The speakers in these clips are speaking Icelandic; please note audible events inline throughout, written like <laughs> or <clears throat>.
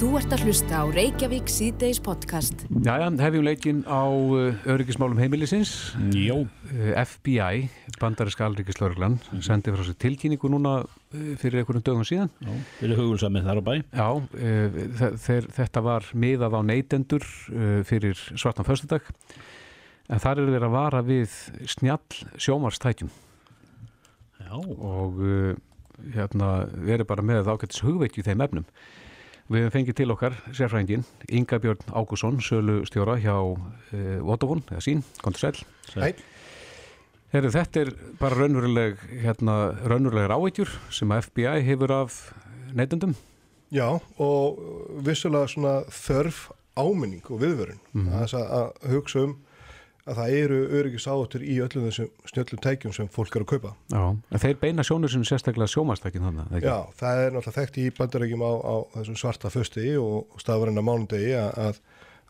Þú ert að hlusta á Reykjavík síðdeis podcast. Jæja, hefjum leikinn á uh, öryggismálum heimilisins. Jó. Uh, FBI, bandariska alríkislaurglan, sendi frá sér tilkynningu núna uh, fyrir einhverjum dögum síðan. Já, fyrir hugulsamið þar á bæ. Já, þetta var miðað á neytendur fyrir svartan föstudag. En þar eru þeir að vara við snjall sjómarstækjum Já. og hérna, við erum bara með ágættis hugveiki í þeim efnum. Við hefum fengið til okkar sérfrængin Inga Björn Ágússon, sölu stjóra hjá uh, Vodafone, eða sín, kontur sæl. Hæ. Heru, þetta er bara raunveruleg, hérna, raunverulegar áveitjur sem FBI hefur af neytendum. Já, og vissulega svona þörf áminning og viðvörun Mhm. að, að hugsa um að það eru öryggis áhættur í öllum þessum snjöllum tækjum sem fólk er að kaupa. Já. En þeir beina sjónur sem sérstaklega sjómarstækin þannig, ekki? Já, það er náttúrulega þekkt í bandarækjum á, á þessum svarta fösti og stafurinn á mánundegi að,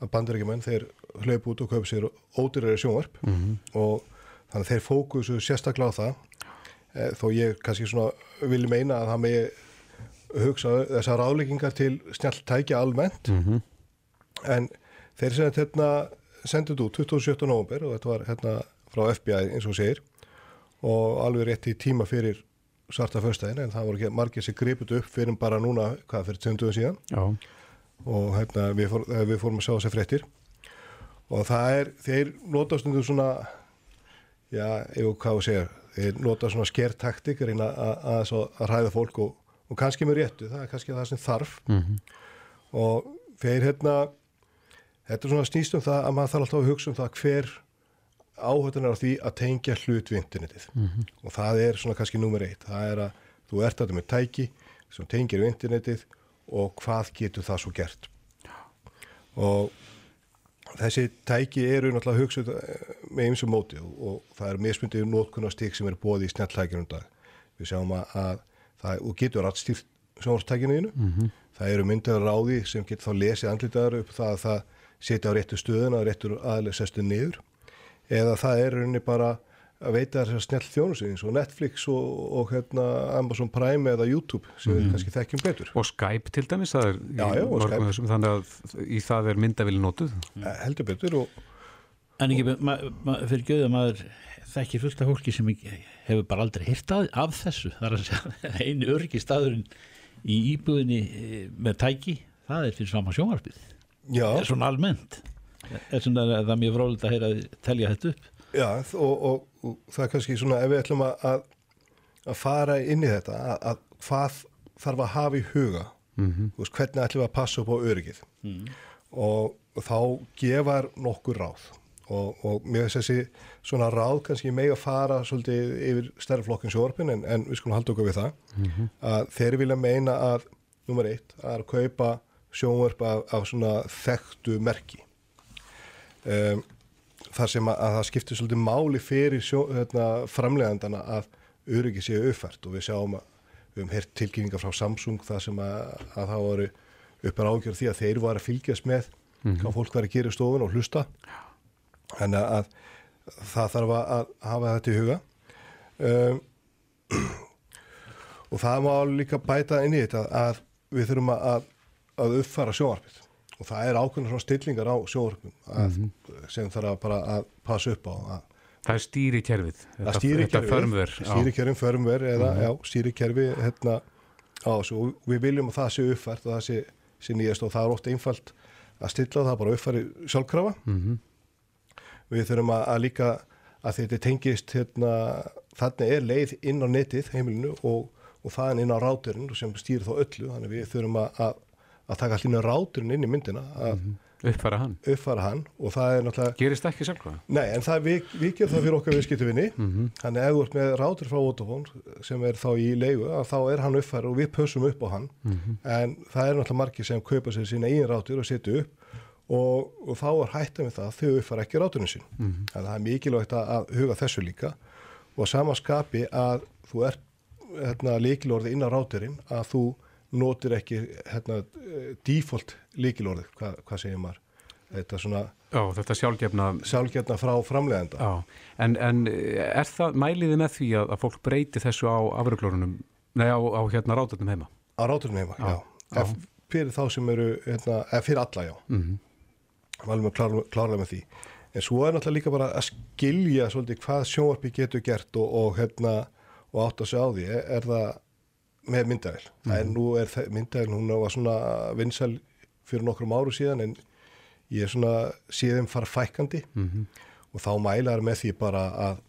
að bandarækjumenn þeir hlaup út og kaupa sér ódýrari sjónvarp Mhm. og þannig að þeir fókusu sérstaklega á það e, þó ég kannski svona vil meina að það megi hugsa þessar ráðleggingar til snjallt tækja almennt Mhm. en þeir sem hérna sendið út 27. november og þetta var hérna frá FBI eins og segir og alveg rétt í tíma fyrir svarta föstæðin en það voru ekki margir sem griput upp fyrir bara núna, hvað fyrir tönduðum síðan Já. og hérna við, fór, eh, við fórum að sjá þessi fréttir og það er, þeir nota stundum svona já, ef hvað þú segir þeir nota svona skertaktik reyna að, að, að, að ræða fólk og, og kannski með réttu, það er kannski það sem þarf Mhm. og þeir hérna þetta er svona snýst um það að maður þarf alltaf að hugsa um það hver áhættan er á því að tengja hlut við internetið. Mhm. og það er svona kannski nummer eitt, það er að þú ert þetta með tæki sem tengir við internetið og hvað getur það svo gert? Og þessi tæki eru náttúrulega hugsuð eh, með eins og móti og, og það er mismyndið nótkunnastík sem er bóði í snjalltækjunum dag. Við sjáum að, að það, og getur allstýrt sjónvarstækinu Mhm. það eru myndaður ráði sem getur þá lesið andlitaður upp það að það setja á réttu stöðuna réttur aðlega sestu niður eða það er rauninni bara að veita þessar snjall þjónusi eins og Netflix og, og hérna Amazon Prime eða YouTube sem við kannski þekkjum betur Og Skype til dæmis, það er Já, já, þessum, þannig að í það er myndavili notuð. Eh, heldur betur og En ekki, ma, ma, fyrir göðu að maður þekkir fullt af fólki sem hefur bara aldrei hýrt af, þessu. Það er að segja <laughs> einu öryggi staðurinn í íbúðinni eh, með tæki, það er fyrir sama sjónvarpið. Já, er svona almennt. Er svona það er mjög frólægt að heyra þið telja þetta upp. já og, og, og það er kannski svona ef við ætlum að, að, að fara inn í þetta að, að hvað þarf að hafa í huga? Mhm. þú veist, hvernig ætlum við að passa upp á öryggið? Og, og þá gefar nokkur ráð. Og, og mér finnst þessi svona ráð kannski meg að fara svolítið yfir stærri flokkin sjóarpin en, en við skulum halda okkur við það. Að þeir vilja meina að nummer eitt að kaupa sjónvarp af, af svona þekktu merki. Um, þar sem að, að það skiptir svolítið máli fyrir sjó, hérna, framlegandana að öryggi séu uppfært. Og við sjáum að við höfum heyrt tilkynningar frá Samsung þar sem að, að það voru uppar ágjör því að þeir var að fylgjast með hvað fólk var að gera í stofun og hlusta. Þannig að það þarf að, að hafa þetta í huga. Um, <clears throat> og það má líka bæta inn í þetta að við þurfum að, að uppfæra sjónvarpið og það er ákveðna svona stillingar á sjónvarpum að, sem þarf að bara að passa upp á að Það er stýri kerfið. að stýri Þetta förmver. stýri kerfin förmver eða já, stýri kerfi hérna á þessu og við viljum að það sé uppfært og það sé, sé nýjast og það er oft einfalt að stilla það bara uppfæri sjálfkrafa Mhm. við þurfum að, að líka að þetta tengist hérna, þarna er leið inn á netið heimilinu og, og það er inn á ráturinn sem stýrir þá öllu þannig við þurfum að, að, að taka allir ráturinn inn í myndina að Uppfæra hann. uppfæra hann og það er náttúrulega Gerist ekki sjálfkvæða. Nei, en það við, við gerum það fyrir okkar viðskiptuvinni þannig ef þú ert með rátur frá Vodafone sem er þá í leigu að þá er hann uppfæra og við pössum upp á hann. En það er náttúrulega margir sem kaupa sér sína eigin rátur og setja upp og, og þá er hætta með það þau uppfæra ekki ráturinn sín. Þannig að það er mikilvægt að, huga þessu líka. Og að sama skapi að þú ert hérna, líkilorði inn á ráturinn að þú notir ekki hérna, eh, default líkilorði, Hva, hvað segir maður þetta svona Já, þetta sjálfgefna. sjálfgerna frá framlegenda Já, en, en er það mæliði með því að, að fólk breyti þessu á afröglórunum, nei á, á hérna ráðurnum heima? á ráturinn heima, já, Já. Ef, fyrir þá sem eru, hérna, eða fyrir alla já mm -hmm. valum við klár, klárlega með því en svo er náttúrulega líka bara að skilja svolítið hvað sjónvarpi getur gert og, og hérna, og átt að segja á því er, er það með myndavel mm er nú, er myndavel, hún var svona vinsal fyrir nokkrum áru síðan en ég er svona síðan fara fækandi mm -hmm. og þá mælar með því bara að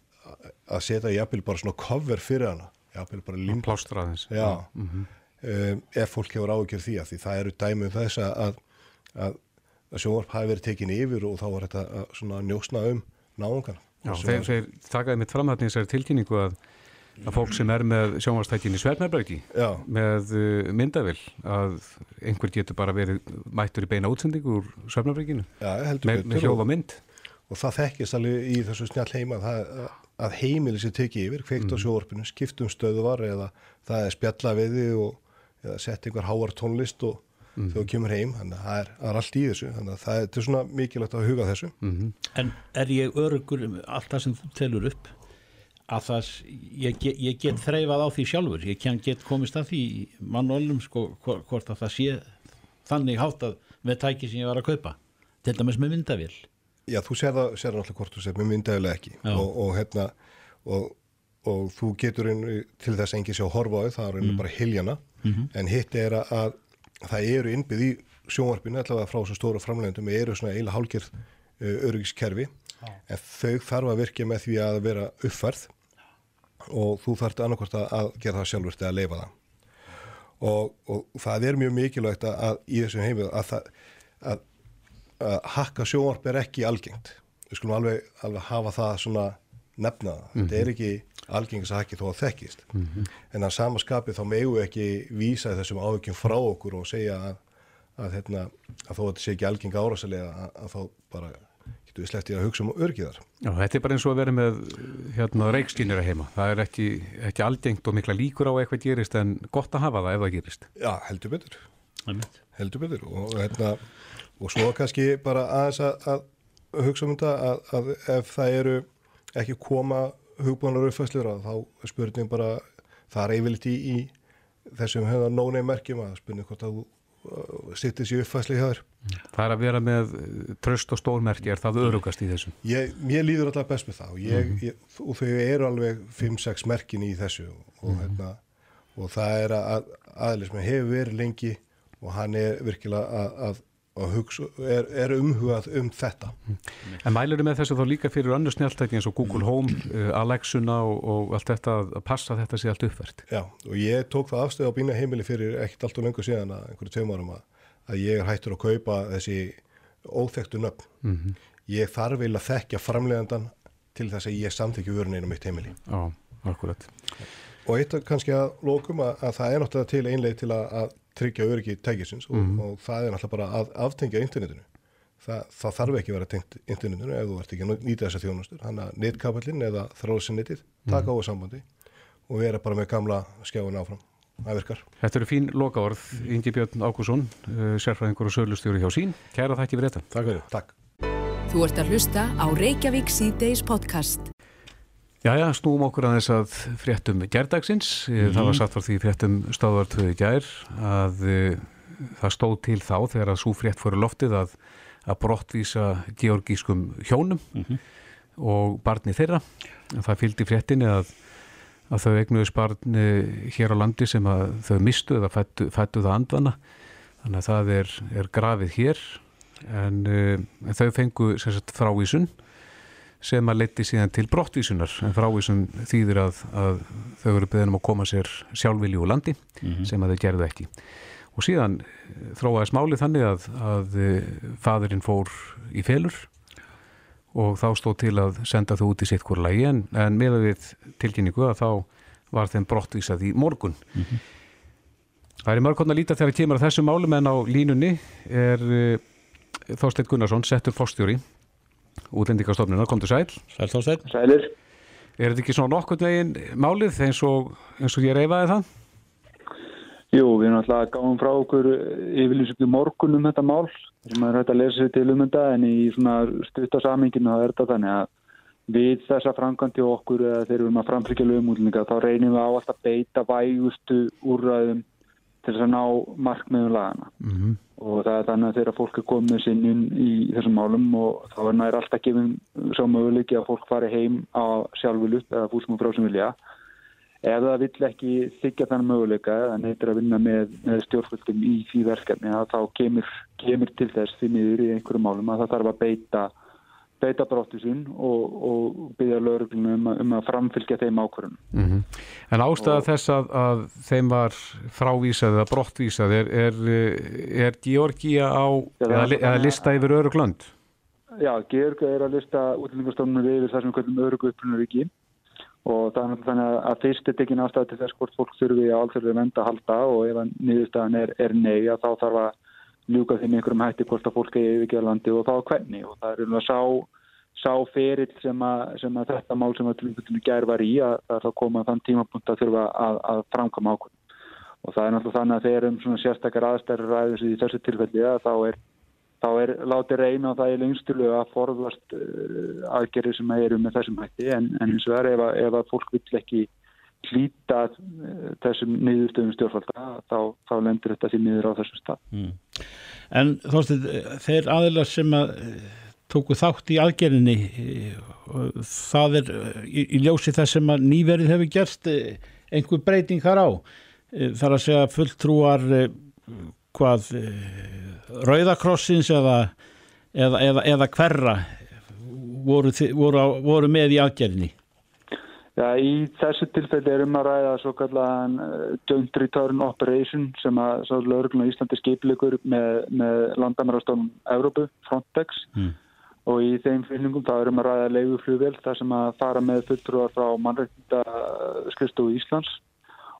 að setja jafnvel bara svona cover fyrir hana. Jafnvel bara já, mm -hmm. um, ef fólk hefur ágjörð því að því það eru dæmi um þess að, að, að sjónvarp hafi verið tekin yfir og þá var þetta að, svona njósna um náungan Já, þeir, þeir takaði mitt framhætni þessari tilkynningu að að fólk sem er með sjónvarstækin í Sverðnarbergi með uh, myndavill að einhver getur bara verið mættur í beina útsendingu úr Sverðnarberginu með, með hljóð og mynd og það þekkist alveg í þessu snjall heima það, að heimili sér tekið yfir, kveikt mm. á sjóorpinu, skiptum stöðuvar eða það er spjalla við þið og eða sett einhver háar tónlist og mm. þegar þú kemur heim, þannig að það er, er allt í þessu, þannig að það er svona mikilvægt að huga þessu. Mm -hmm. En er ég örugur um allt það sem þú telur upp að það, ég, ég get þreifað á því sjálfur, ég kann get komist að því mannólum sko hvort að það sé þannig hátt að með tæki sem ég var að kaupa, til dæmis með myndavill Já, þú það alltaf hvort þú sér með myndaðilega ekki og, og, hérna, og, og þú getur til þess að engi sé að horfa á þau, það er mm. bara hiljana, mm -hmm. en hitt er að það eru innbyggð í sjónvarpinu, allavega frá svo stóra framlegundum, eru svona eiginlega hálgjörð uh, öryggiskerfi. En þau þarf að virka með því að vera uppfærð og þú þarf annarkvæmst að gera það sjálfur eða leifa það. Og það er mjög mikilvægt að, að í þessum heimið að að að hakka sjónvarp er ekki algengt við skulum alveg, alveg hafa það svona nefnaða, mm -hmm. þetta er ekki algengis að hakki þó að þekkist mm -hmm. en að samaskapið þá megu ekki vísa þessum áhugjum frá okkur og segja að, að, hérna, að þó að þetta sé ekki algeng árásalega að, að þá bara getur við slepptið að hugsa um örgiðar Já, þetta er bara eins og að vera með hérna, reikstínir að heima, það er ekki, ekki algengt og mikla líkur á eitthvað gerist en gott að hafa það ef það gerist. Já, heldur betur. Heldur betur. Og hérna og svo kannski bara aðeins að, að hugsa um þetta að, að ef það eru ekki koma hugbúinar uppfæslir þá er spurning bara það er yfirleitt í, í þessum höfða nónei merkjum að spurning hvort að þú sittir sér uppfæsli hjá þér Það er að vera með tröst og stórmerki er það örugast í þessum? Ég, ég líður alltaf best með það og, ég, mm -hmm. ég, og þau eru alveg 5-6 merkin í þessu og, mm -hmm. hérna, og það er að aðeins með hefur verið lengi og hann er virkilega að, að og hugsa, er, er umhugað um þetta. En mælur þið með þessu þá líka fyrir annar snjáltæki eins og Google Home, uh, Alexuna og, og allt þetta að passa þetta sé allt uppvert? Já, og ég tók það afstöð á bína heimili fyrir ekkert allt og lengur síðan að einhverju tveim árum að, að ég er hættur að kaupa þessi óþektu nöfn. Mm -hmm. Ég þarf að þekkja framlegandan til þess að ég samþykju vörun einu mitt heimili. Já, akkurat. Og eitt kannski að lókum að, að það er náttúrulega til einlega til að, að tryggja öryggi tækisins og, mm. og það er náttúrulega bara að aftengja internetinu. Það, það þarf ekki að vera tengt internetinu ef þú ert ekki að nýta þessa þjónustur. Þannig að netkapallin eða þráðsinnitið taka mm. á sambandi og vera bara með gamla skjáin áfram. Það virkar. Þetta eru fín lokaorð. Ingi Björn Ákusson, uh, sérfræðingur og sölustjóri hjá sín. Kæra þakki fyrir þetta. Takk fyrir. Takk. Þú ert að hlusta á Reykjavík C-Days podcast. Jæja, snúum okkur að þess að fréttum gerdagsins, mm -hmm. það var satt frá því fréttum stáðartöðu gær að uh, það stóð til þá þegar að svo frétt fóru loftið að, að brottvísa georgískum hjónum mm -hmm. og barni þeirra. Það fylgdi fréttinni að, að þau egnuðis barni hér á landi sem að þau mistu eða fættu, fættu það andvana, þannig að það er, er grafið hér en, en þau fengu sérstaklega frávísun sem að leti síðan til brottvísunar. En frávísun þýðir að, að þau eru beðinum að koma sér sjálfvilju úr landi mm -hmm. sem að þau gerðu ekki. Og síðan eh, þróaðis máli þannig að, að eh, fadurinn fór í felur og þá stóð til að senda þau út í sitt hvora lagi. En, en með að við tilkynningu að þá var þeim brottvísað í morgun. Mm -hmm. Það er mörg konar líta þegar við kemur að þessu málum en á línunni er uh, Þorstein Gunnarsson, settur fórstjóri útlendingastofnuna, komdu sæl. Sæl Þorstein Sælir. Er þetta ekki svona nokkur veginn málið eins og, eins og ég reyfaði það? Jú, við erum alltaf gáðum frá okkur yfirlýsum morgun um þetta mál sem er hægt að lesa til um þetta en í svona stuttasaminginu það er þetta þannig að við þessa framkvæmdi okkur eða þegar við erum að framfylgja lögumúlninga þá reynum við á alltaf beita vægustu úrræðum til þess að ná markmiðum lagana Mm -hmm. og það er þannig að þegar fólk er komið sinn inn í þessum málum og þá er nær alltaf gefin sá möguleiki að fólk fari heim á sjálfvilut eða fúsum og frá sem vilja ef það vill ekki þykja þannig möguleika eða neytir að vinna með, með stjórnvöldum í því verkefni að þá kemur, kemur til þess því miður í einhverjum málum að það þarf að beita beita brottisun og, og byggja lögreglunum um, að- um að framfylgja þeim ákvörðunum. Mhm. En ástæða þess að, að þeim var frávísað eða brottvísað er, er, er Georgia á þannig að- lista yfir öruglönd? Já, Georg er að lista útlendingastofnunum yfir það sem við kallum örugu upprunaríki og þannig að- að fyrst er tekin ástæða til þess hvort fólk þurfi á alþjóðlega venda að halda og ef að niðurstaðan er, er nei að þá þarf að ljúka þeim einhverjum hætti hvort að fólk er yfirgeða landi og þá hvernig. Og það er um að sá, sá ferill sem að, sem að þetta mál sem að tilbygginu gær var í að það er koma þann tímapunkt að þurfa að, að framkama ákvörðum og það er náttúrulega þannig að þegar um svona sérstakar aðstæður ræður í þessu tilfelli að þá er þá er látið reyna á það í lengstulu að forðast uh, aðgerið sem eru með þessum hætti. En, en eins og það er ef, að- ef að fólk vill ekki hlýta uh, þessum niðurstöðum stjórnvalda þá, þá lendur þetta því niður á þessum stað. En þóttið, þeir aðilar sem að eh, tóku þátt í aðgerðinni eh, það er eh, í, í ljósi þess sem að nýverið hefur gerst eh, einhver breyting þar á. Eh, þar að segja fulltrúar eh, hvað eh, Rauðakrossins eða, eða, eða, eða hverra voru, voru, voru með í aðgerðinni Já, í þessu tilfelli er um að ræða svo kallaðan uh, Joint Return Operation sem að svo lögreglun á Íslandi skipilegur með, með landamærastofnum Evrópu, Frontex. Mm. og í þeim fylgingum þá er um að ræða leiguflugvél þar sem að fara með fulltrúar frá mannreikta skrifstofu Íslands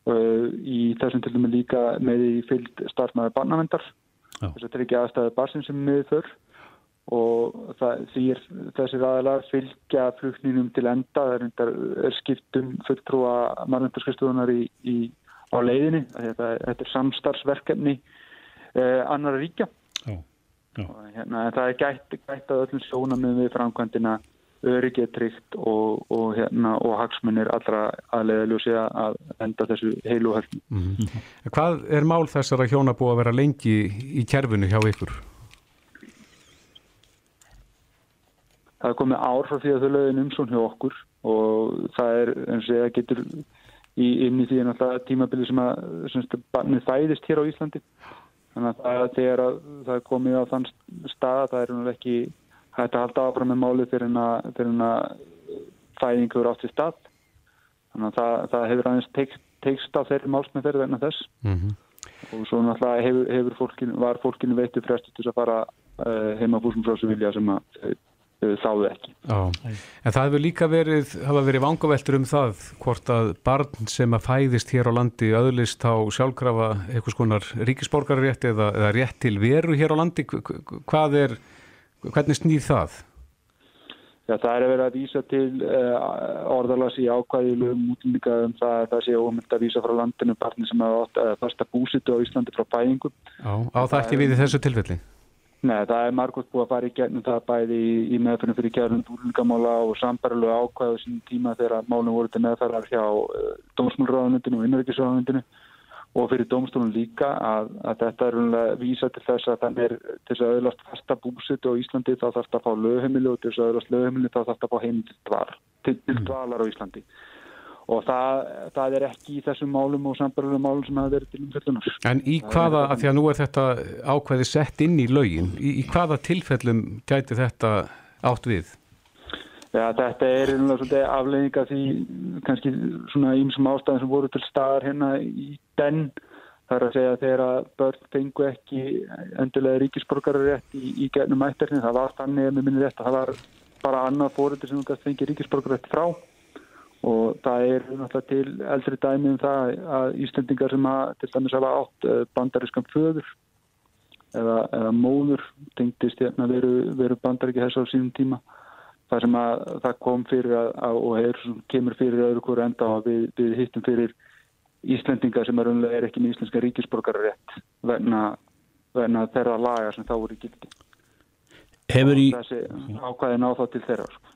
uh, í þessum til dæmi líka með í fylgd starfnaði barnavendar þess að tryggja aðstæði barsin sem miður þurr og það, því er þessir aðalega fylgja flugninum til enda það er, reyndar- er skiptum fulltrúa í, á leiðinni þetta, þetta er samstarfsverkefni eh, annar ríkja Já, já. og hérna, það er gætt, gætt að öllum sjónamið við framkvæmdina öryggið tryggt og, og, hérna, og hagsmunir allra aðlega ljósi að enda þessu heilu höfn. Mhm. Hvað er mál þessara hjóna búið að vera lengi í kerfinu hjá ykkur? Það er komið ár frá því að þau lögin umsón hjá okkur og það er eins og það getur í, inn í því er náttúrulega tímabili sem að sem sagt, barnið fæðist hér á Íslandi. Þannig að það, þegar að, það er komið á þann stað það er náttúrulega ekki hægt að halda áfram með málið fyrir en að, en eru átt í stað. Þannig að það, það hefur aðeins teikst, teikst á þeirri málsmeðferð vegna þess Mm og svo náttúrulega hefur, hefur fólkin, var fólkinu veitu frestu til að fara uh, heima fúsum frá þessu vilja sem að þau þáðu ekki. Já, en það hefur líka verið, hafa verið vangaveltur um það hvort að barn sem að fæðist hér á landi öðlist á sjálfkrafa eitthvað skonar ríkisborgarrétt eða, eða rétt til veru hér á landi, Hva- hva- hvað er, hvernig snýð það? Já, það er að vera að vísa til uh, orðalas í ákvæði lögum útlendinga um það að það sé ómynd að vísa frá landinu barni sem hafa að fasta búsitu á Íslandi frá fæðingum. Já, á það ekki við í þessu tilfelli? Nei, það er margótt búið að fara í gegnum það bæði í, í meðfyrir fyrir kjærlund útlendingamála og sambarilega ákvæðu sín tíma þegar málum voru til meðferðar hjá uh, dómsmálráðunundinu og innverkisráðunundinu og fyrir dómstólun líka að, að þetta er rúnlega vísa til þess að þannig er til þess að auðvitað fasta búsitu á Íslandi þá þarf það að fá lögheimili og til þess að auðvitað lögheimili þá þarf það að fá heim til dvalar á Íslandi og það, það er ekki í þessum málum og sambarilega málum sem hafa verið til umfjöldunar. En í hvaða, að því að nú er þetta ákvæði sett inn í lögin, í, í hvaða tilfellum gæti þetta átt við? Já, þetta er einhverjum svolítið afleiðinga því kannski svona ímsum ástæðum sem voru til staðar hérna í den það er að segja þegar að börn fengu ekki endilega ríkisborgararétt í, í gernum ættarni, það var þannig að með minni rétt að það var bara annað fóruður sem fengið ríkisborgararétt frá og það er náttúrulega til eldri dæmi um það að Íslendingar sem að til dæmis hafa átt eh, bandarískan föður eða, eða móður tengdist hérna veru, veru bandaríki þess á sínum tíma það sem að það kom fyrir að, að, og er, kemur fyrir öðru hverju enda og við, við hittum fyrir Íslendinga sem er, er ekki með íslenska ríkisborgararétt vegna, vegna þeirra laga sem þá voru gildi. Hefur í, Þessi ákvæðin á þá til þeirra. Sko.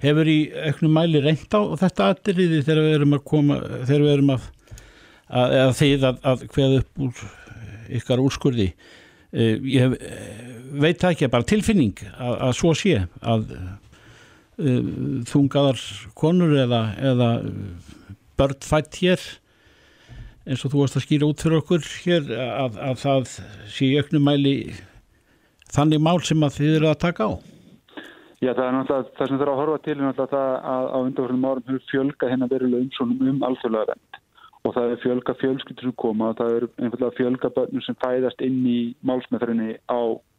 Hefur í auknum mæli reynt á þetta atriði þegar við erum að koma, þegar við erum að, að, að þið að, að hveða upp úr ykkar úrskurði? Uh, ég hef, eh, veit það ekki bara tilfinning að, svo sé að uh, þungaðar konur eða, eða börn fætt hér eins og þú varst að skýra út fyrir okkur hér að, að það sé í auknum mæli þannig mál sem að þið eru að taka á Já, það er náttúrulega, það sem er að horfa til er náttúrulega það að á undanfjörðum árum hefur fjölga hérna verulega umsónum um alþjóðlega vend og það er fjölga fjölskyldur sem koma og það er einfallega fjölga börnum sem fæðast inn í málsmeðferðinni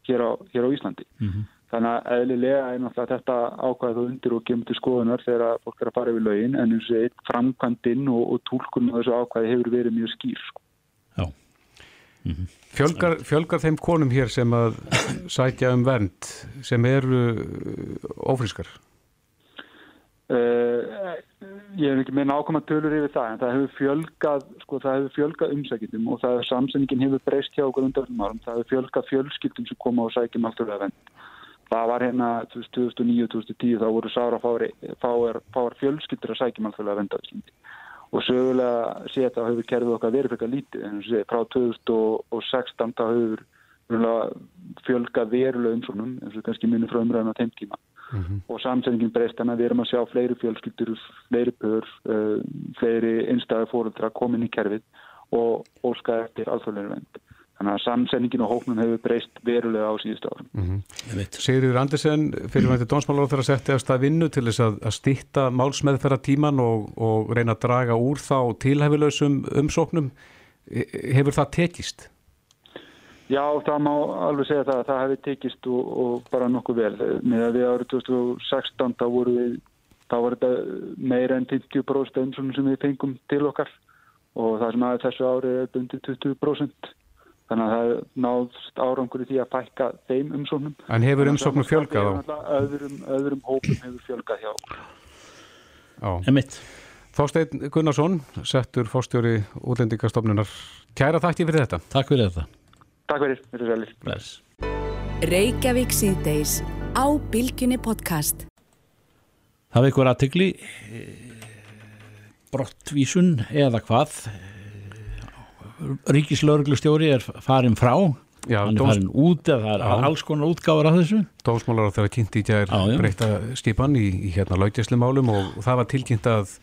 hér, hér á Íslandi. Mm -hmm. Þannig að eðlilega er náttúrulega þetta ákvæðið undir og gemur til skoðunar þegar fólk er að fara yfir lögin en eins og eitt framkvæmdinn og, og tólkunum á þessu ákvæði hefur verið mjög skýr. Sko. Mm -hmm. fjölgar, fjölgar þeim konum hér sem að sækja um vernd sem eru ófrískar? Uh, ég hef ekki með nákvæmlega tölur yfir það en það hefur fjölgað, sko, hefur fjölgað umsækjum og það er samsendingin hefur breyst hjá okkur undanfjörnum árum, það hefur fjölgað fjölskyldum sem koma og sækjum að vend það var hérna 2009-2010 þá voru sára fáar, fáar fjölskyldur að sækjum alltaf að venda og sögulega sé þetta hefur kerfið okkar verið fyrir lítið en sé, frá 2016 þá hefur fjölgað verulega umsóknum eins og kannski munið frá umræðan á þeim tíma mm -hmm. og samsendingin breyst þannig að við erum að sjá fleiri fjölskyldur, fleiri bör, uh, fleiri einstæði fóröldra komin í kerfið og óskað eftir alþjóðleiri vend. Þannig að samsendingin og hóknum hefur breyst verulega á síðustu árum. Mm -hmm. Sigurður Andersen, fyrirvæntið dónsmálar á þeirra setti að stað vinnu til þess að, að stýtta málsmeðferra tíman og, og reyna að draga úr þá tilhæfilausum umsóknum. Hefur það tekist? Já, það má alveg segja það að það hefði tekist og, og bara nokkuð vel. Með að við árið 2016 þá voru við, þá var þetta meira en 50% sem við fengum til okkar og það sem aðeins þessu árið er bundið 20%. Þannig að það náðst árangur í því að fækka þeim umsóknum. En hefur umsóknum fjölgað á? Öðrum, öðrum hópum hefur fjölgað hjá. Já. Emitt. Þásteinn Gunnarsson, settur fórstjóri útlendingastofnunar. Kæra þakki fyrir þetta. Takk fyrir þetta. Takk fyrir, þetta er sælir. Reykjavík síðdeis á Bilginni podcast. Það er ykkur aðtegli, brottvísun eða hvað. Ríkislauglustjóri er farin frá, já, hann er dóms... farin út eða það er já. alls konar útgáður af þessu. Dómsmálar á þeirra kynnti í tjær breyta skipan í, í hérna laugjæslimálum og það var tilkynnt að,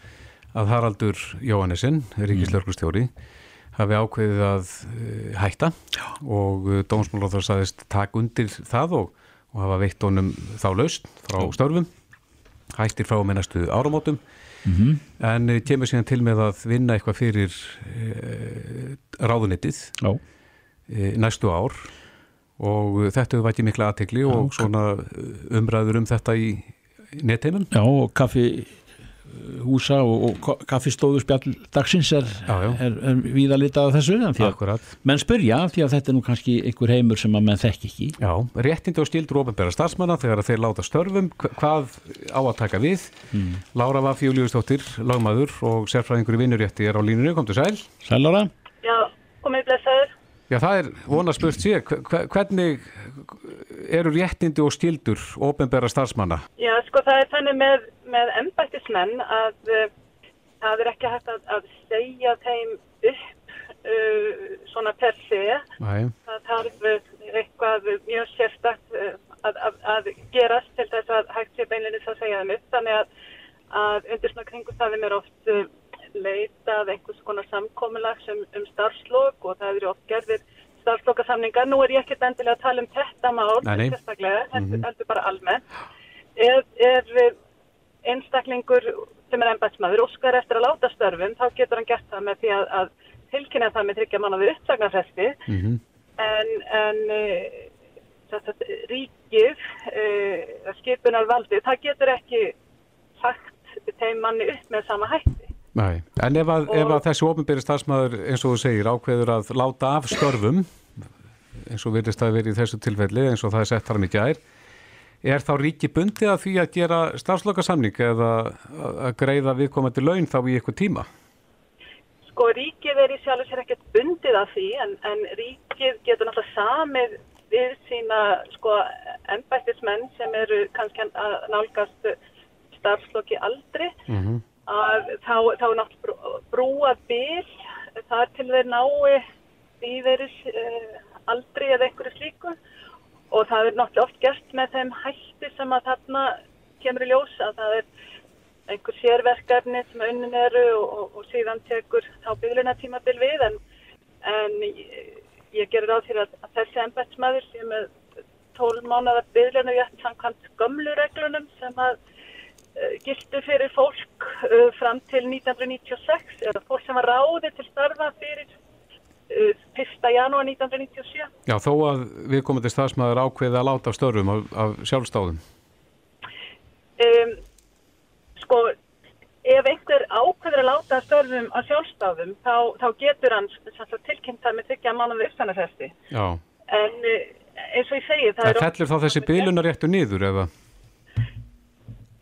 að Haraldur Jóhannesson, ríkislauglustjóri, mm hafi ákveðið að uh, hætta Já. og uh, dómsmálaður saðist takk undir það og, og hafa veitt honum þá laust frá störfum hættir frá með næstu áramótum mm -hmm. en uh, kemur síðan til með að vinna eitthvað fyrir ráðunittið næstu ár. Og þetta hefur vætið mikla aðtegli og svona umræður um þetta í netteimum Já og kaffi húsa og, og kaffistóðu spjall dagsins er, er, er víðalitað af þessu menn spyrja því að þetta er nú kannski einhver heimur sem að menn þekk ekki. Já, réttindi og stildur ofinbæra starfsmanna þegar þeir láta störfum. Hvað á að taka við? Mm. Lára Vafi Júliustóttir, lagmaður og sérfræðingur í vinnurétti er á línunni, kom til sæl. Sæl Lára. Já, komið blessaður. Já, það er vona spurt sér. Hvernig eru réttindi og stildur ofinbæra starfsmanna? Já, sko það er þannig með með ennbættismenn að uh, það er ekki hægt að, að segja þeim upp uh, svona per. Nei. Það þarf eitthvað mjög sérstakt að, að, að gerast til þess að hægt sé beinleginni að segja þeim upp. Þannig að undir svona kringu það er oft leitað einhvers konar samkominlag um, um starfslokk og það eru oft gerðir starfslokkasamningar. Nú er ég ekkert endilega að tala um þetta mál, sérstaklega, þetta er bara almennt. Er, er einstaklingur sem er ennbætsmaður óskar eftir að láta störfum, þá getur hann gert það með því að, að tilkynna það með tryggja manna við uppsagnarfesti mm -hmm. en, en uh, ríkið uh, skipunar valdi, það getur ekki sagt þeim manni upp með sama hætti. Nei, en ef að, ef að þessi ofinbyrjast stafsmæður eins og þú segir ákveður að láta af störfum eins og virðist að vera í þessu tilfelli eins og það er sett þar mikið ær Er þá ríki bundið að því að gera stafslokasamning eða að greiða viðkomandi laun þá í eitthvað tíma? Sko ríkið er í sjálf sér ekkert bundið að því en, en ríkið getur náttúrulega samið við sína sko ennbættismenn sem eru kannski að nálgast stafsloki aldri mm -hmm. að þá, þá er náttúrulega brúað byl þar til þeir nái lífeyris uh, aldri eða einhverju slíku og það er náttúrulega oft gert með þeim hætti sem að þarna kemur í ljós að það er einhver sérverkefni sem unnin eru og, og, og síðan tekur þá byggðluna tímabil við. En, en ég, ég gerir á því að, að þessi embætsmaður sem er 12 mánuða byggðluna rétt samkvæmt gömlu reglunum sem að uh, gildu fyrir fólk uh, fram til 1996 eða fólk sem var ráði til starfa fyrir 1. janúar 1997. Já, þó að við komum til stafsmæður ákveði að láta störfum af, af sjálfstáðum. Um, sko, ef einhver ákveður að láta störfum af sjálfstáðum, þá, þá getur hann tilkynnt það með þykja mannaði uppstænarfesti. Já. En eins og ég segi, það, það er... Það fellur þá þessi bylunaréttu niður eða?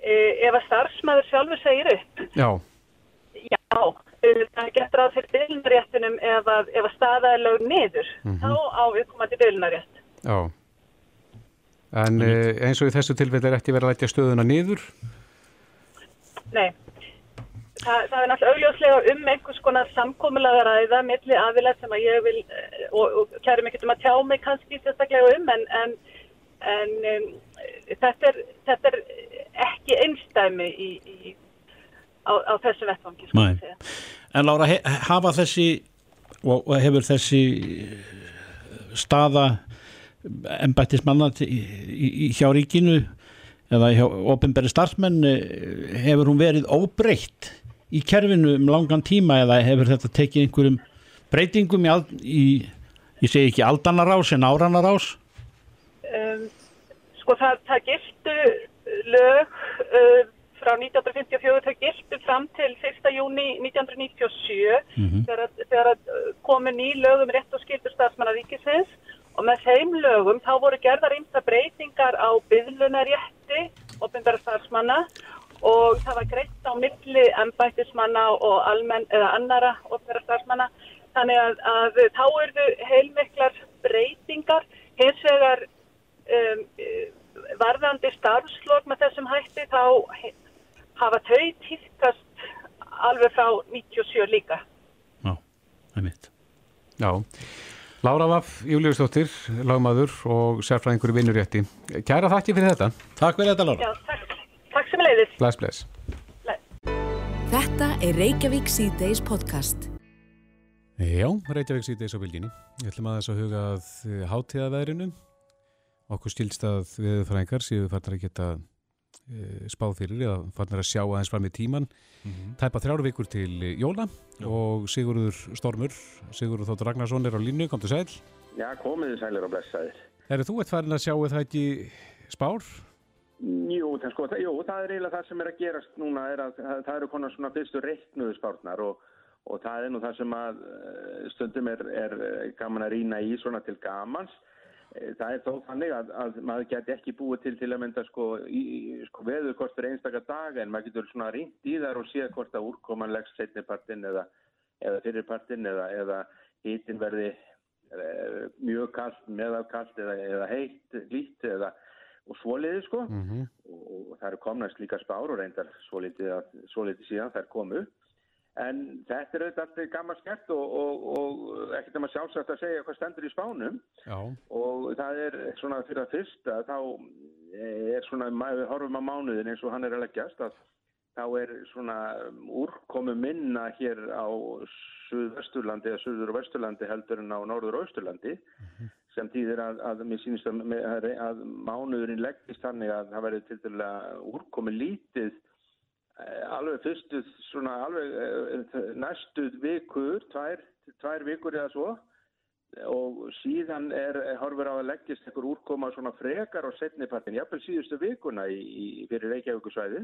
Ef að starfsmæður sjálfur segir upp. Já. Já, er gett ráð fyrir bylnaréttunum ef að, ef að staða er lög niður, mm -hmm. þá á viðkomandi bylnarétt. Já, en mm. eins og í þessu tilfelli er ekki verið að lætja stöðuna niður? Nei, það, það er náttúrulega augljóslega um einhvers konar samkómulega ræða milli aðvilað sem að ég vil, og, og kærum ekkert um að tjá mig kannski sérstaklega um, en, en, en um, þetta, er, þetta er ekki einstæmi í, í á, á þessu vettvangi sko En Lára, hafa þessi og, og hefur þessi staða embættismanna í, í, í hjá ríkinu eða hjá ofinberi starfsmenn hefur hún verið óbreytt í kerfinu um langan tíma eða hefur þetta tekið einhverjum breytingum í, í ég segi ekki aldanarás en áranarás? Um, Sko það, það gildu lög uh, frá 1954 þau gildu fram til 1. júni 1997 mm -hmm. þegar, þegar uh, komu ný lögum rétt og skildur stafsmanna ríkisins og með þeim lögum þá voru gerðar einsta breytingar á byðlunarétti ofinbæra stafsmanna og það var greitt á milli embættismanna og almenn eða annara ofinbæra stafsmanna þannig að, að þá eru heilmiklar breytingar hins vegar um, varðandi starfslokk með þessum hætti þá hafa þau týrkast alveg frá 97 líka. Já, það er mitt. Já, Lára Vaff, Júliusdóttir, lagmaður og sérfræðingur í vinnurétti. Kæra þakki fyrir þetta. Takk fyrir þetta, Lára. Já, takk. Takk sem leiðis. Bless, bless. Þetta er Reykjavík C-Days podcast. Já, Reykjavík C-Days á bildinni. Ég ætlum að þess að huga að hátíðaveðrinu. Okkur stilst að viðfræðingar séu þarna að geta spáð fyrir eða fannar að sjá aðeins fram í tíman mm -hmm. tæpa þrjáru vikur til jóla Já. og Sigurður Stormur Sigurður Þóttur Ragnarsson er á línu, kom til sæl Já, komiði sælir og blessaðir Er þú eitt farin að sjá það ekki spár? Jú, það, sko, það, jú, það er eiginlega það sem er að gerast núna er að það, það eru konar svona fyrstu reiknuðu spárnar og, og það er nú það sem að eh, stundum er, er gaman að rýna í svona til gamans Eh, það er þó þannig að, að maður geti ekki búið til til að mynda sko, sko veður hvort fyrir einstakar dag en maður getur svona rínt í þar og séð hvort að úrkoman leggst setnipartinn eða, eða fyrirpartinn eða, eða hítin verði eða, eh, mjög kallt, meðalkallt eða, eða heitt, lít eða og svoliði sko mm -hmm. og, og það eru komnast líka spár og reyndar svoliði síðan er komu En þetta er auðvitað gammalt skert og, og, og ekkert um að sjálfsagt að segja hvað stendur í spánum Já. og það er svona fyrir að fyrsta þá er svona, við horfum á mánuðin eins og hann er að leggjast að þá er svona úrkomu minna hér á Suðvesturlandi eða Suður og Vesturlandi heldur en á Norður og Östurlandi mm -hmm. sem týðir að, að mér sínist að, að mánuðurinn leggist þannig að það verður til dæla úrkomu lítið alveg fyrstu svona alveg eh, næstu vikur tvær, tvær vikur eða svo. Og síðan er horfur á að leggjast einhver úrkoma svona frekar á setnipartin, jáfnveil síðustu vikuna í, í, fyrir Reykjavíkusvæði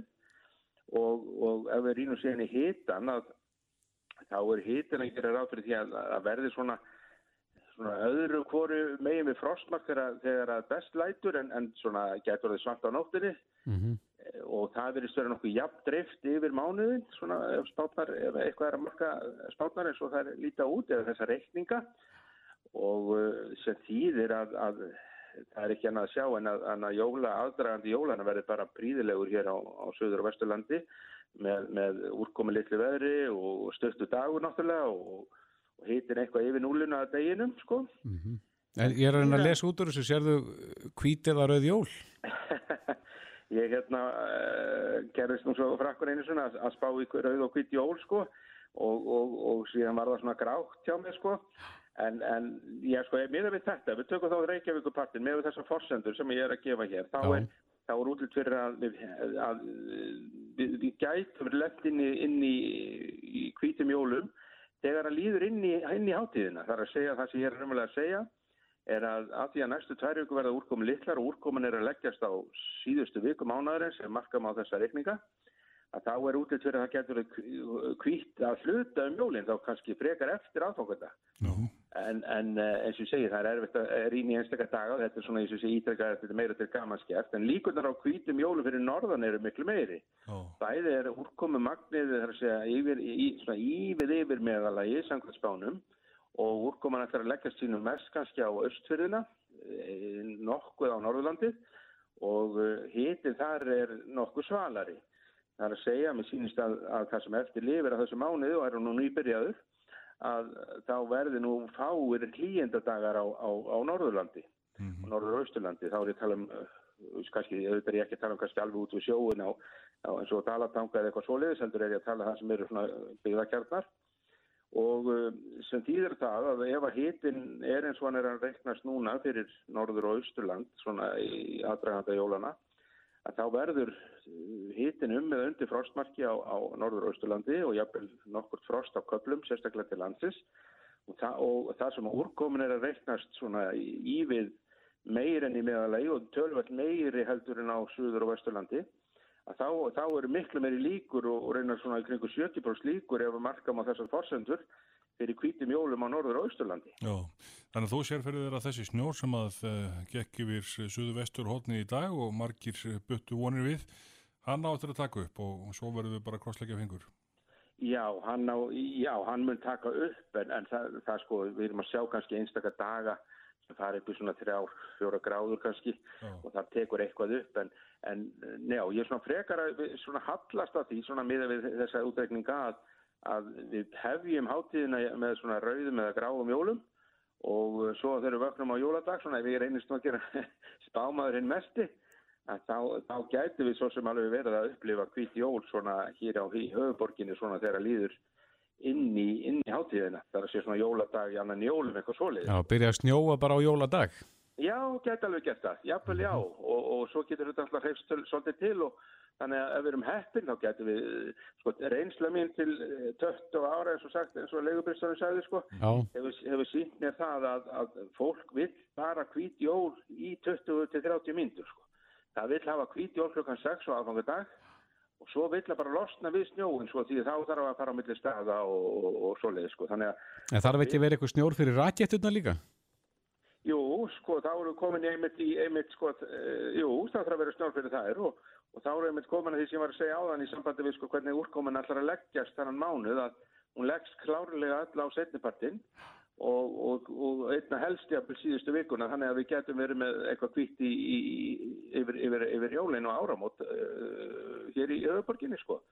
og, og ef við rínum síðan í hitan að þá er hitan að gera ráð fyrir því að, að verði svona svona öðru hvoru megin við frostmark þegar, þegar best lætur en, en svona getur það svart á nóttinni mm -hmm og það verður stöður nokkuð jafn dreift yfir mánuðin svona ef, spátnar, ef eitthvað er að marka spátnar eins og það er líta út eða þessa reikninga og uh, sem þýðir að, að það er ekki annað að sjá en að, að jóla, aðdragandi jólana verður bara príðilegur hér á, á söður og vesturlandi með, með úrkomi litlu veðri og stöðtu dagur náttúrulega og, og hitin eitthvað yfir núlinu að deginum sko. En ég er að reyna að lesa út úr þessu, sérðu hvít eða rauð jól? <laughs> Ég hérna uh, gerðist nú svo frakkur einu svona að, að spá í rauð og hvít jól sko og, og, og síðan var það svona grátt hjá mig sko. En, en ég sko, miður við þetta, við tökum þá Reykjavíkupartin með þessar forsendur sem ég er að gefa hér, þá er þá er útlitt fyrir að við, að við, við gætum lett inn í, inn í, í hvítum jólum þegar að líður inn í, inn í hátíðina. Það er að segja það sem ég er raunverulega að segja er að að því að næstu tvær viku verða úrkomin litlar og úrkomin er að leggjast á síðustu viku mánaðurinn sem markam á þessa reikninga að þá er útlitt fyrir að það getur hvít að hluta um jólinn þá kannski frekar eftir aðfangönda. Nú, En, en eh, eins og ég segi, það er erfitt að rýna í einstakar daga, þetta er svona eins og ég segi ítrekka þetta er meira til gamanskeft, en líkunar á hvítum jólum fyrir norðan eru miklu meiri. já, Bæði er úrkomu magnið, það er að segja, yfir, í, ívið yfir meðalagi, samkvæmt spánum, og úrkoman ætlar að leggja sínum mest kannski á östfyrðina, eh, nokkuð á Norðurlandið, og hitin þar er nokkuð svalari. Það er að segja, mér sýnist að, að það sem eftir lifir að þessu mánuði og er nú nýbyrjaður, að þá verði nú fáir hlýjendadagar á, á, á Norðurlandi og Norður- og Austurlandi. Þá er ég að tala um, uh, kannski, auðvitað er ég ekki að tala um kannski alveg út við sjóin á, á eins og Dalatanga eða eitthvað svoleiðis, heldur er ég að tala um það sem eru svona byggðakjarnar og uh, sem þýðir það að ef að hitin er eins og hann er að reiknast núna fyrir Norður- og Austurland svona í aðdraganda jólana að þá verður hitin um eða undir frostmarki á, á Norður- og Austurlandi og jafnvel nokkurt frost á köplum, sérstaklega til landsins. Og, það, og það sem úrkomin er að reiknast svona í, í við meir enn í meðalagi og tölvægt meiri heldur en á Suður- og Vesturlandi þá, þá eru miklu meiri líkur og, og reynar svona í kringu 70% líkur ef að markam á þessar forsendur fyrir hvítum jólum á Norður- og Austurlandi. já. Þannig að þú sér fyrir þér að þessi snjór sem að uh, gekk yfir suðu vestur hótni í dag og margir buttu vonir við, hann áttur að taka upp og, og svo verður við bara að krossleggja fingur. Já, hann, á, já, hann mun taka upp en, en það, það sko, við erum að sjá kannski einstakar daga sem fara upp í svona þrjár, fjóra gráður kannski Já. og það tekur eitthvað upp en, en njá, ég er svona frekar að svona hallast að því svona miða við þessa útreikninga að, að við hefjum hátíðina með svona rauðum eða gráum jólum og svo þegar við vöknum á jóladag svona ef ég reynist nú að gera <laughs> spámaður hinn mesti þá, þá gætu við svo sem alveg verið að upplifa hvít jól svona hér á höfuborginni svona þegar líður inn í, í hátíðina. Það er að sé svona jóladag í annan jólum eitthvað svoleið. Já, byrja að snjóa bara á jóladag. Já, gæti alveg gert það. Jáfnvel já og, og svo getur þetta alltaf hreifst töl- svolítið til og þannig að ef við erum heppin þá getur við, sko, reynsla mín til eh, 20 ára eins og sagt eins og leigubinstarinn sagði sko hefur, hefur sínt mér það að, að fólk vil bara hvít jól í 20-30 myndur sko. Það vil hafa hvít jól klukkan 6 og aðfangadag og svo vill það bara losna við snjóin sko því þá þarf að fara á milli staða og, og, og svoleið sko. Þannig að, en þarf ekki vera eitthvað snjór fyrir raketturna líka? jú, sko, þá eru komin einmitt í einmitt sko, uh, jú, það þarf að vera snjór fyrir þær og, og þá eru einmitt komin að því sem ég var að segja áðan í sambandi við sko hvernig úrkomin allar að leggjast þannan mánuð að hún leggst klárlega öll á setnipartinn og, og, og einna helst jafnvel síðustu vikuna þannig að við getum verið með eitthvað kvitt í, í, yfir, yfir, yfir jólin og áramót uh, hér í öðuborginni sko.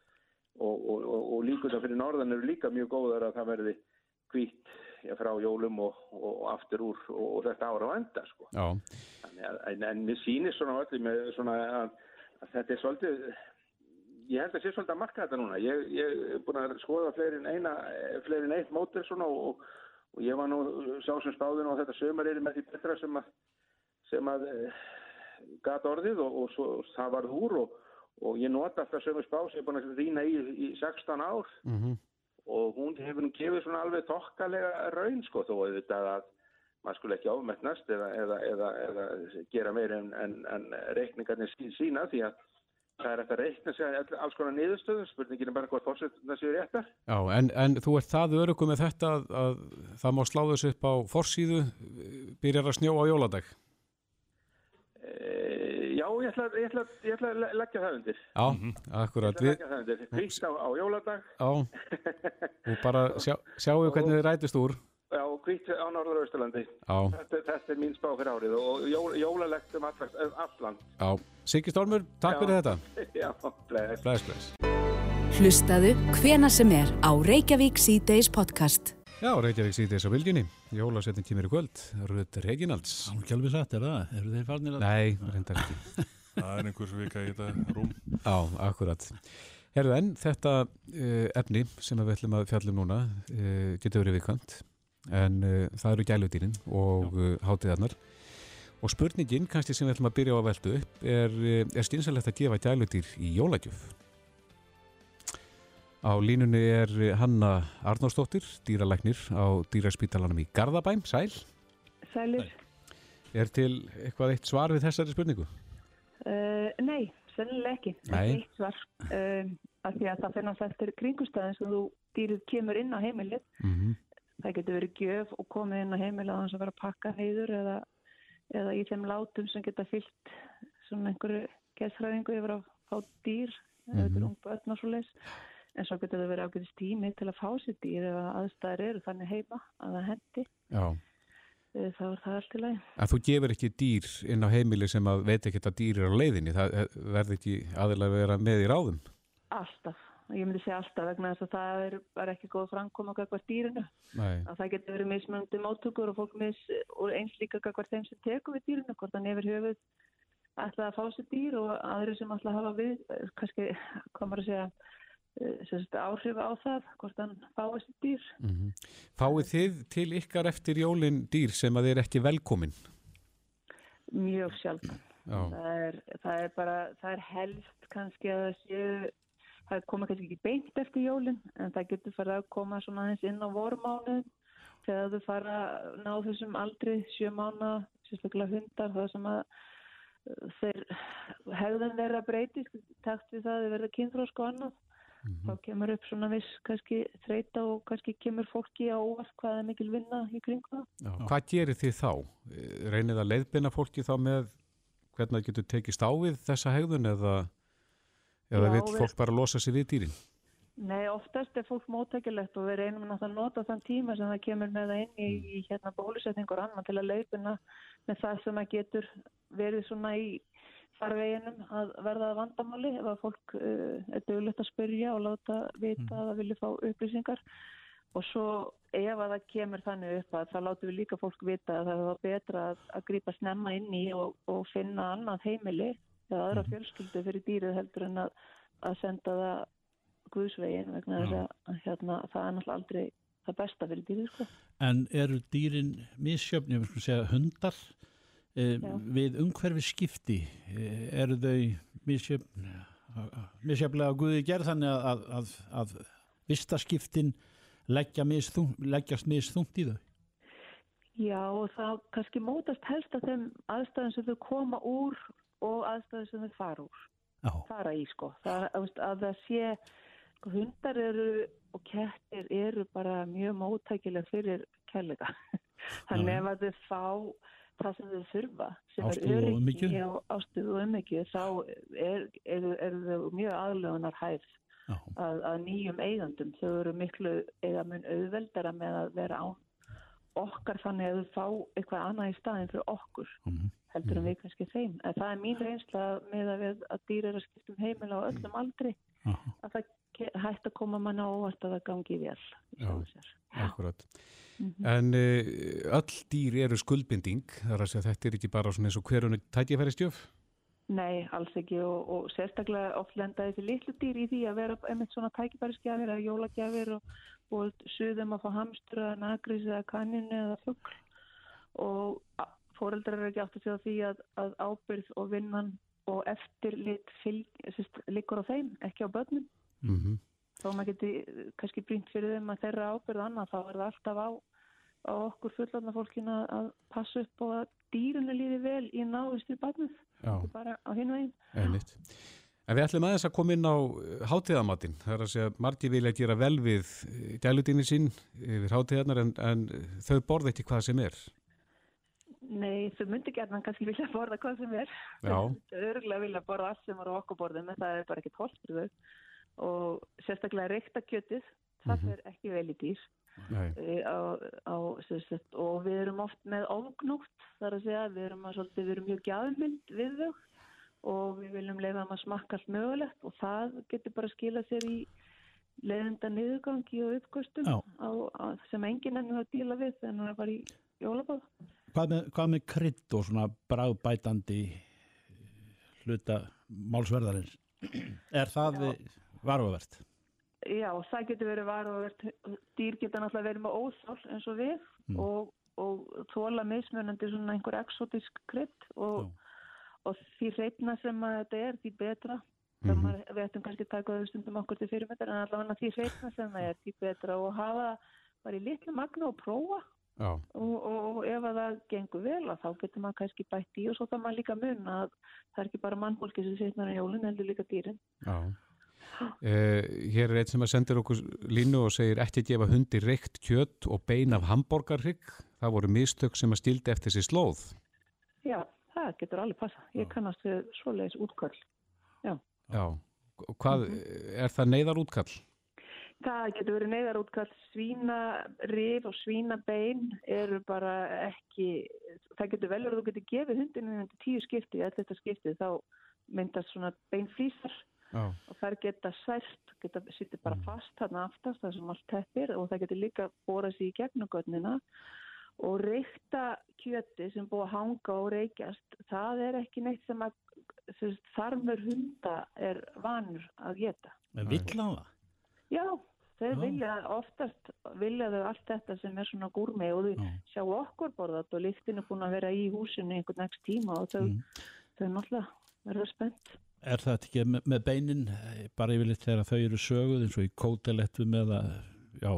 Og, og, og, og líka það fyrir norðan eru líka mjög góðar að það verði kvitt frá jólum og, og aftur úr og, þetta ára á enda sko. Að, en, en mér sýnir svona allir með svona að, að þetta er svolítið ég held að sé svolítið að marka þetta núna. Ég, er búin að skoða fleiri en eina fleiri en eitt mótir svona og, og ég var nú sá sem spáðin og þetta sömur er með því betra sem að sem að e, gat orðið og, og svo það varð úr og, og ég nota alltaf sömur spá sem ég er búin að rýna í í 16 ár mhm. og hún hefur nú gefið svona alveg tokkalega raun sko þó að þetta að maður skulle ekki ámettnast eða, eða, eða, eða gera meir en, en, en reikningarnir sí- sína því að það er eftir að reikna sig all- alls konar niðurstöðum, spurningin er bara hvað fórsetna séu réttar. Já, en, en þú ert það örugum með þetta að, að það má slá þessu upp á forsíðu, byrjar að snjóa á jóladag. E, já, ég ætla, ég, ætla, ég ætla að le- leggja það undir. Já, Ég akkurat. ætla að leggja það undir. Kvítt á, á jóladag, já, <laughs> og bara sjá, sjáu hvernig þið rætist úr. Já, kvítt á Norður. Já, Þetta, þetta er mín spá fyrir árið og jól, jólalegt um allt, allt land. já. Siggi Stormur, takk Já. fyrir þetta. <laughs> já, bless. Bless, bless. Hlustaðu hvena sem er á Reykjavík C-Days podcast. Já, Reykjavík þess að viljunni. Jólasettin kemur í kvöld. Rödd Reginalds. Ekki alveg satt, er það? Eru þeir farnir að... Nei, reyndar ekki. <laughs> Það er einhvers vika í þetta rúm. Já, akkurat. Herðu en, þetta uh, efni sem við ætlum að fjallum núna uh, getur verið viðkvæmt. En uh, það eru gæludýrin og uh, hátíðarnar. Og spurningin, kannski sem við ætlum að byrja á að velta upp, er, uh, er skynsalegt að gefa gæludýr í jólagjöf? Á línunni er Hanna Arnósdóttir, dýralæknir á dýraspítalanum í Garðabæm, sæl. Sælir? Er til eitthvað eitt svar við þessari spurningu? Uh, nei, sennilega ekki. Nei. Eitt svar. Uh, af því að það náttúrulega eftir kringustæðin sem þú dýrið kemur inn á heimilið. Mm -hmm. Það getur verið gjöf og komið inn á á þess að vera að pakka heiður eða, eða í þeim látum sem geta fyllt svona einhverju gæðsræðingu yfir að fá dýr, mm -hmm. eða ung börn og svo leis. En svo getur það verið ágæðist tími til að fá sér dýr ef aðstæðir eru þannig heima að það hendi. Já. Uh, þá er það allt í lagi. En þú gefur ekki dýr inn á heimili sem að veit ekki að dýr er á leiðinni. Það eh, verður ekki aðeinslega að vera með í ráðum. Alltaf. Ég myndi segja alltaf vegna þess að það er bara ekki góð framkoma kakvart dýrinu. Nei. Að það getur verið mismunandi móttökur og fólk mis og eins líka kakvart þeim sem tekur við dýrinu, hvort hann yfir höfuð ætla að fá sér dýr og aðri sem að hafa við, eh, kannski komur að segja eh, sérst, áhrif á það, hvort hann fái sér dýr. Mm -hmm. Fáið þið til ykkar eftir jólin dýr sem að er ekki velkomin? Mjög. Já. Það er, það er bara, það er helst kannski að það séu, það koma kannski ekki beint eftir jólin, en það getur farið að koma svona aðeins inn á vormánuðin þegar þau fara að ná þessum aldri, sjö mánu, sérstaklega hundar, það sem að uh, þeir hegðan þeirra breytist, takt við það, þau verða kynþrósk og annað. Þá kemur upp svona viss kannski þreita og kannski kemur fólki á óvart hvað er mikil vinna í kringu það. Já. Hvað gerir þið þá? Eh, Reynið að leiðbina fólki þá með hvernig það getur tekist á við þessa hegðun eða, eða vil fólk bara losa sig við dýrin? Nei, oftast er fólk móttækilegt og við reynum náttúrulega að nota þann tíma sem það kemur með það inn í, í hérna bólusetningur annan til að leipina með það sem að getur verið svona í farveginum að verða að vandamáli ef að fólk uh, er dögulegt að spyrja og láta vita að það vilja fá upplýsingar. Og svo ef að það kemur þannig upp að það látum við líka fólk vita að það var betra að, að grípa snemma inn í og, og finna annað heimili eða aðra fjölskyldu fyrir dýrið heldur en að, að senda það guðsvegin vegna þess að, hérna, það er náttúrulega aldrei það besta fyrir dýrið sko. En eru dýrin misjöfn, ég vil sko segja hundar, e, Já. við umhverfi skipti, e, eru þau misjöfn, misjöfnlega guði gerð þannig að, að, að, að vistaskiptin leggja misþung, leggjast misþungt í þau? Já og það kannski mótast helst að þeim aðstæðum sem þau koma úr og aðstæðum sem þau fara úr. Já. fara í sko. Það, að, það sé sko, hundar eru og kettir eru bara mjög móttækileg fyrir kærleika. <laughs> Þannig ef að þau fá það sem þau þurfa sem Ástúð er öryggi og ástuð og umhyggju þá er, eru er þau mjög aðlögunar hæð að, að nýjum eigandum þau eru miklu eða mun auðveldara með að vera án okkar þannig að þau fá eitthvað annað í staðin fyrir okkur. Mhm. Heldur en við kannski þeim. En það er mín reynsla með að, við, að dýr eru að skipta um heimila á öllum aldri Aha. að það hægt að koma manna óvart að það gangi vel Já. Akkurat. Mhm. En uh, öll dýr eru skuldbinding, þar að segja þetta er ekki bara svona eins og hverjunu tækifæristjöf? Nei, alls ekki og, og sérstaklega oft lenda þessi litlu dýr í því að vera einmitt svona tækifærisgjafir eða jólagjafir og, og suðum að fá hamstur eða nagrís eða kanninu eða fugl og foreldrar eru ekki átt að segja því að, að ábyrð og vinnan og eftirlit liggur á þeim, ekki á börnum Mm -hmm. þá maður geti eh, kannski brýnt fyrir þeim að þeirra ábyrð annað þá er það alltaf á, á okkur fullandna fólkina að passa upp og að dýrinu líði vel í náðust í barnið, Já, ekki bara á hinn veginn. einmitt. En við ætlum aðeins að koma inn á hátíðamatinn. Það er að segja að margir vilja gera vel við gæludýni sín yfir hátíðarnar en, en þau borða ekki hvað sem er. Nei, þau myndi gerðan kannski vilja borða hvað sem er. Já. Þau örgulega vilja borða allt sem er á okkur borðum en það er bara ekki tólt fyrir þau. Og sérstaklega reykta kjötið, það Mhm. fer ekki vel í dýr. Nei. Eh, á, á, sagt, og við erum oft með ofgnótt þar að segja, við erum, að, svolítið, við erum mjög gjafmynd við þau og við viljum leifa þeim að smakka allt mögulegt og það getur bara skila sér í, leðenda niðurgangi og uppkostum á, á, sem enginn ennur að díla við þegar hann er bara í jólabáð. Hvað með, hvað með krydd og svona bráðbætandi hluta málsverðarins? Er það varfavert? Já, það getur verið varuvert, dýr geta náttúrulega verið með óþál eins og við og, og þóla mismunandi svona einhver exotísk krydd og, og því reyna sem að þetta er, því betra. Mm -hmm. maður, við ættum kannski að taka þau stundum okkur til fyrirmyndar en allavega því reyna sem það er, því betra og hafa bara í litlu magna og prófa. Og, og, og ef að það gengur vel að þá getur maður kannski bætt í og svo það maður líka mun að það er ekki bara mannfólki sem setnar í jólun, heldur líka dýrin. Já. Uh, hér er einn sem að sendir okkur línu og segir ekki gefa hundi reykt kjött og bein af hambúrgarrygg það voru mistök sem að stildi eftir sér slóð. Já, það getur alveg passa ég kannast við svoleiðis útkall Já, Já. Hvað, er það neyðar útkall? Það getur verið neyðar útkall svínarif og svínabein eru bara ekki það getur vel verið að þú getur gefið hundinu undir tíu skipti, eða þetta skipti þá myndast svona beinflýsar Já. og þær geta sært, geta sýttir bara fast þarna aftast það sem allt teppir og það getur líka bórað sér í gegnum gönnina og reykta kjöti sem búið að hanga og reykjast, það er ekki neitt sem að þarmur hunda er vanur að geta. En vill hann það? Já, þeir vilja oftast vilja þau allt þetta sem er svona gúrmi og þau sjá okkur borðat og líktinu búin að vera í húsinu einhvern nægst tíma og þau, mm. þau náttúrulega verður spennt. Er það ekki með, með beinin bara yfirleitt þegar þau eru söguð eins og í kótelettum eða já,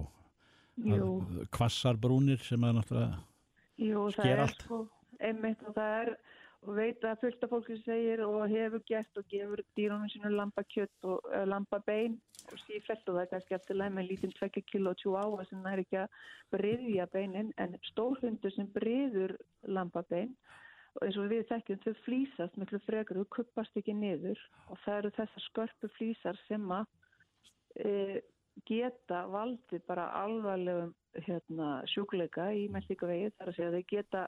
kvassarbrúnir sem að náttúrulega Jú, sker allt? Sko, einmitt og það er og veit að fullt af fólki segir og hefur gert og gefur dýrunum sinu lambakjött og uh, lambabein og sífælt og það er kannski eftir leið með lítinn 2 kilo tjú á sem er ekki að breyðja beinin en stórhundur sem breyður lambabein og eins og við þekkjum þau flýsast miklu frekar, þau kuppast ekki niður og það eru þessar skörpu flýsar sem að e, geta valdi bara alvarlegum hérna, sjúkleika í meldingavegi þar að segja að þau geta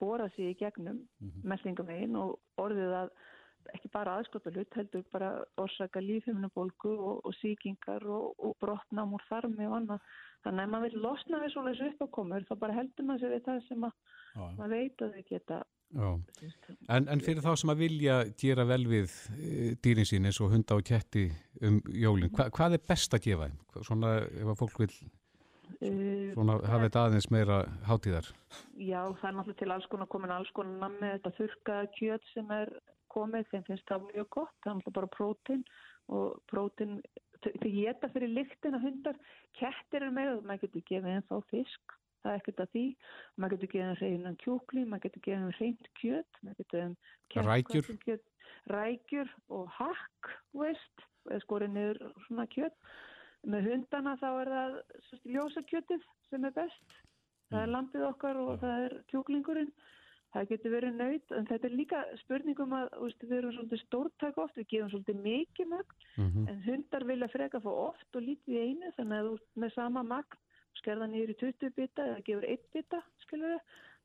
bóra sig í gegnum mm -hmm. meldingavegin og orðið að ekki bara aðskotalut heldur bara orsaka lífheiminabólgu og, og síkingar og, og brotnám úr þarmi og annað þannig að maður vil losna við svona þessu uppákomur þá bara heldur maður sér við það sem að maður veit að þau geta en, en fyrir þá sem að vilja gera vel við dýrin sín eins og hunda og ketti um jólinn, Hva, hvað er best að gefa þeim? Svona ef að fólk vil svona hafa þetta aðeins meira hátíðar? Já, það er náttúrulega til alls konar komin alls konar namni þetta þurka kjöt sem er komið, þeim finnst það mjög gott það er náttúrulega bara prótin og prótin, þau geta fyrir lyktina hundar, kettir er með maður getur gefið þeim þá fisk það er ekkert að því, maður getur gefið þeim reynan kjúkli, maður getur gefið þeim reynt kjöt maður getur gefið rækjur. kjöt, rækjur og hakk veist, skorið niður svona kjöt. Með hundana þá er það ljósakjötið sem er best. Það er lambið okkar og það er kjúklingurinn það getur verið nöyt en þetta er líka spurningum að veist, við erum svolítið stórtak oft, við gefum svolítið mikið magn mm -hmm. en hundar vilja freka fá oft og lítið í einu þannig að þú með sama magn skerða nýður í 20 bita eða gefur 1 bita við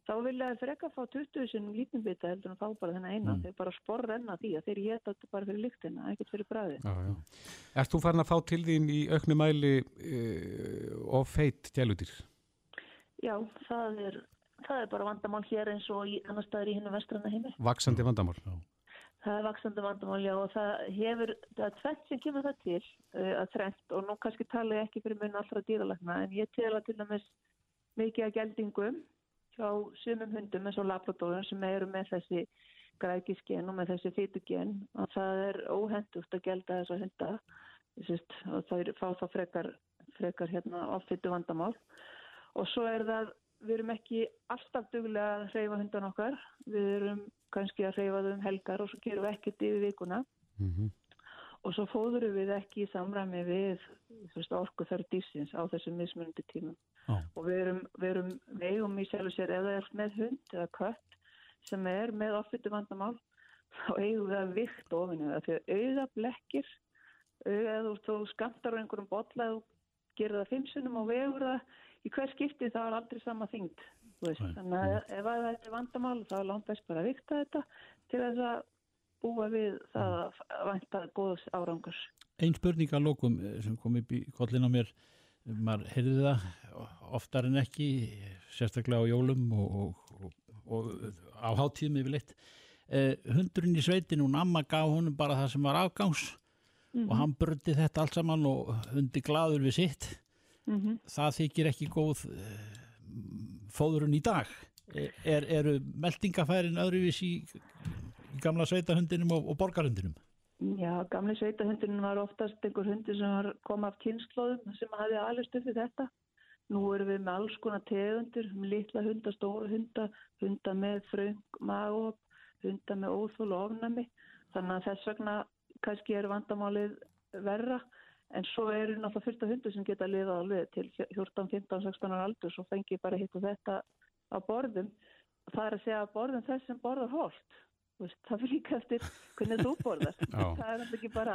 þá vilja þeir freka fá 20 sem lítinn bita heldur en þá bara þennan eina mm. þeir bara sporra enna því að þeir geta þetta bara fyrir lyktina, ekkert fyrir bræði Erst þú farin að fá til þín í auknu mæli uh, og feitt gælutir? Já, það er það er bara vandamál hér eins og annar staðar í hennu vestrana heimi Vaksandi vandamál? Það er vaksandi vandamál, já, og það hefur, það er tvent sem kemur það til uh, að trend og nú kannski tala ég ekki fyrir mun allra dýralækna en ég tela til dæmis mikið að geldingum hjá sumum hundum eins og labradórum sem eru með þessi grækisgen og með þessi fytugen að það er óhendugt að gelda þessa hunda Sist, og það fá þá frekar, frekar hérna áfittu vandamál og svo er það, við erum ekki alltaf duglega að hreyfa hundan okkar við erum kannski að hreyfa þau um helgar og svo gerum við ekkert yfir vikuna mm -hmm. og svo fóðurum við ekki í samræmi við orku þar dýrsins á þessum mismunandi tímum oh. og við erum, við erum vegum í sjálf sér ef það er með hund eða kött sem er með ofittu vandamál þá eigum við að vikt ofinu það því að auða blekkir auða þú skamtar á einhverjum botla eða þú gerir það fimmsunum og vegur það í hver skipti þá er aldrei sama þyngd þannig að ef það er vandamál þá er langt best bara að vikta þetta til þess að búa við það að vanta góðs árangurs. Einn spurning að lókum sem kom upp í kollin á mér, maður heyrði það oftar en ekki, sérstaklega á jólum og, og, og, og á háttíðum yfirleitt. Eh, hundurinn í sveitin, hún amma gaf honum bara það sem var afgangs og hann bröndi þetta allt saman og hundi gladur við sitt. Mhm. Það þykir ekki góð eh, fóðurinn í dag. Eh, Er, eru meldingafærin öðruvís í, gamla sveitahundinum og, og borgarhundinum? Já, gamli sveitahundurinn var oftast einhver hundur sem var kom af kynnslóðum sem hafði alveg stuð við þetta. Nú erum við með alls konar tegundur, með litla hunda, stóra hunda, hunda með fröng, magop, hunda með óþól og ofnami. Þannig að þess vegna kannski er vandamálið verra. En svo eru náttúrulega fyrsta hundur sem geta liðað alveg til 14, 15, 16 ára aldur svo fengi bara hitt og þetta á borðum. Það er að segja að borðum þess sem borðar Veist, það fyrir líka eftir hvernig þú borðar. <laughs> Það er ekki bara,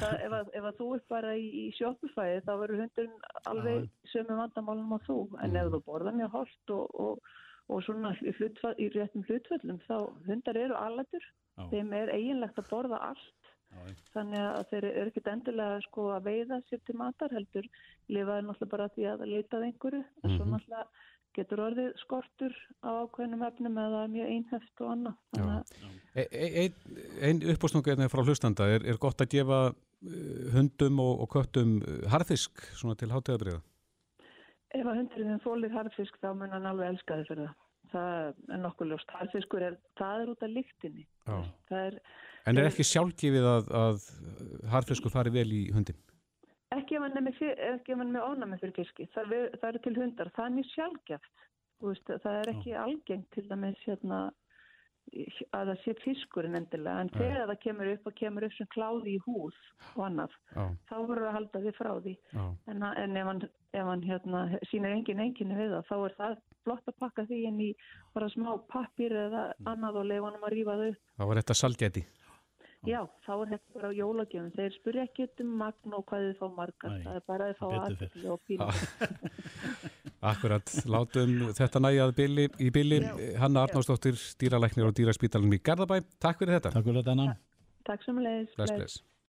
það, ef, að, ef að þú er bara í, í sjópufæði þá verður hundurinn alveg sömu vandamálum á þú. En ef þú borðar mjög holt og, og, og svona í, hlutfall, í réttum hlutföllum þá hundar eru alatur. Já. Þeim er eiginlegt að borða allt. Þannig að þeir eru ekkert endilega sko að veiða sér til matar heldur lifaði náttúrulega bara því að leitað einhverju en svo Mhm. náttúrulega getur orðið skortur á ákveðnum efnum eða mjög einheft og annað. Að E- e- Einn ein uppástunga er frá hlustanda, er, er gott að gefa hundum og, og köttum harðfisk svona til hátíðabriða? ef að hundurinn þólir harfisk þá mun hann alveg elska þið fyrir það. Það er nokkuð ljóst. Harfiskur er, það er út af lyktinni. Það er En er ekki sjálfgefið að, að harðfisku fari vel í hundin? ekki ef hann er með, ónæmi fyrir fiski. Það, er, það eru til hundar. Það er mjög sjálfgeft. Veist, það er ekki algengt til dæmis hérna, að það sé fiskurinn endilega. En þegar það kemur upp og kemur upp sem kláði í húð og annað, Já, þá voru að halda þið frá því. En, en ef hann, ef hann hérna, sýnir engin enginni við það, þá er það flott að pakka því inn í bara smá pappir eða annað og leifa hann að rífa þau. upp. þá var þetta salgæti. Já, þá er þetta bara jólagjöfum. Þeir spyrja ekki um magn og hvað þið fá margar. Nei, það er bara að þið fá aðtökli og pínu. <laughs> Akkurat, látum þetta nægjað bili, í bili. Hanna Arnánsdóttir, dýralæknir og dýraspítalinn í Garðabæ. Takk fyrir þetta. Takk fyrir þetta, Anna. Takk sem bless.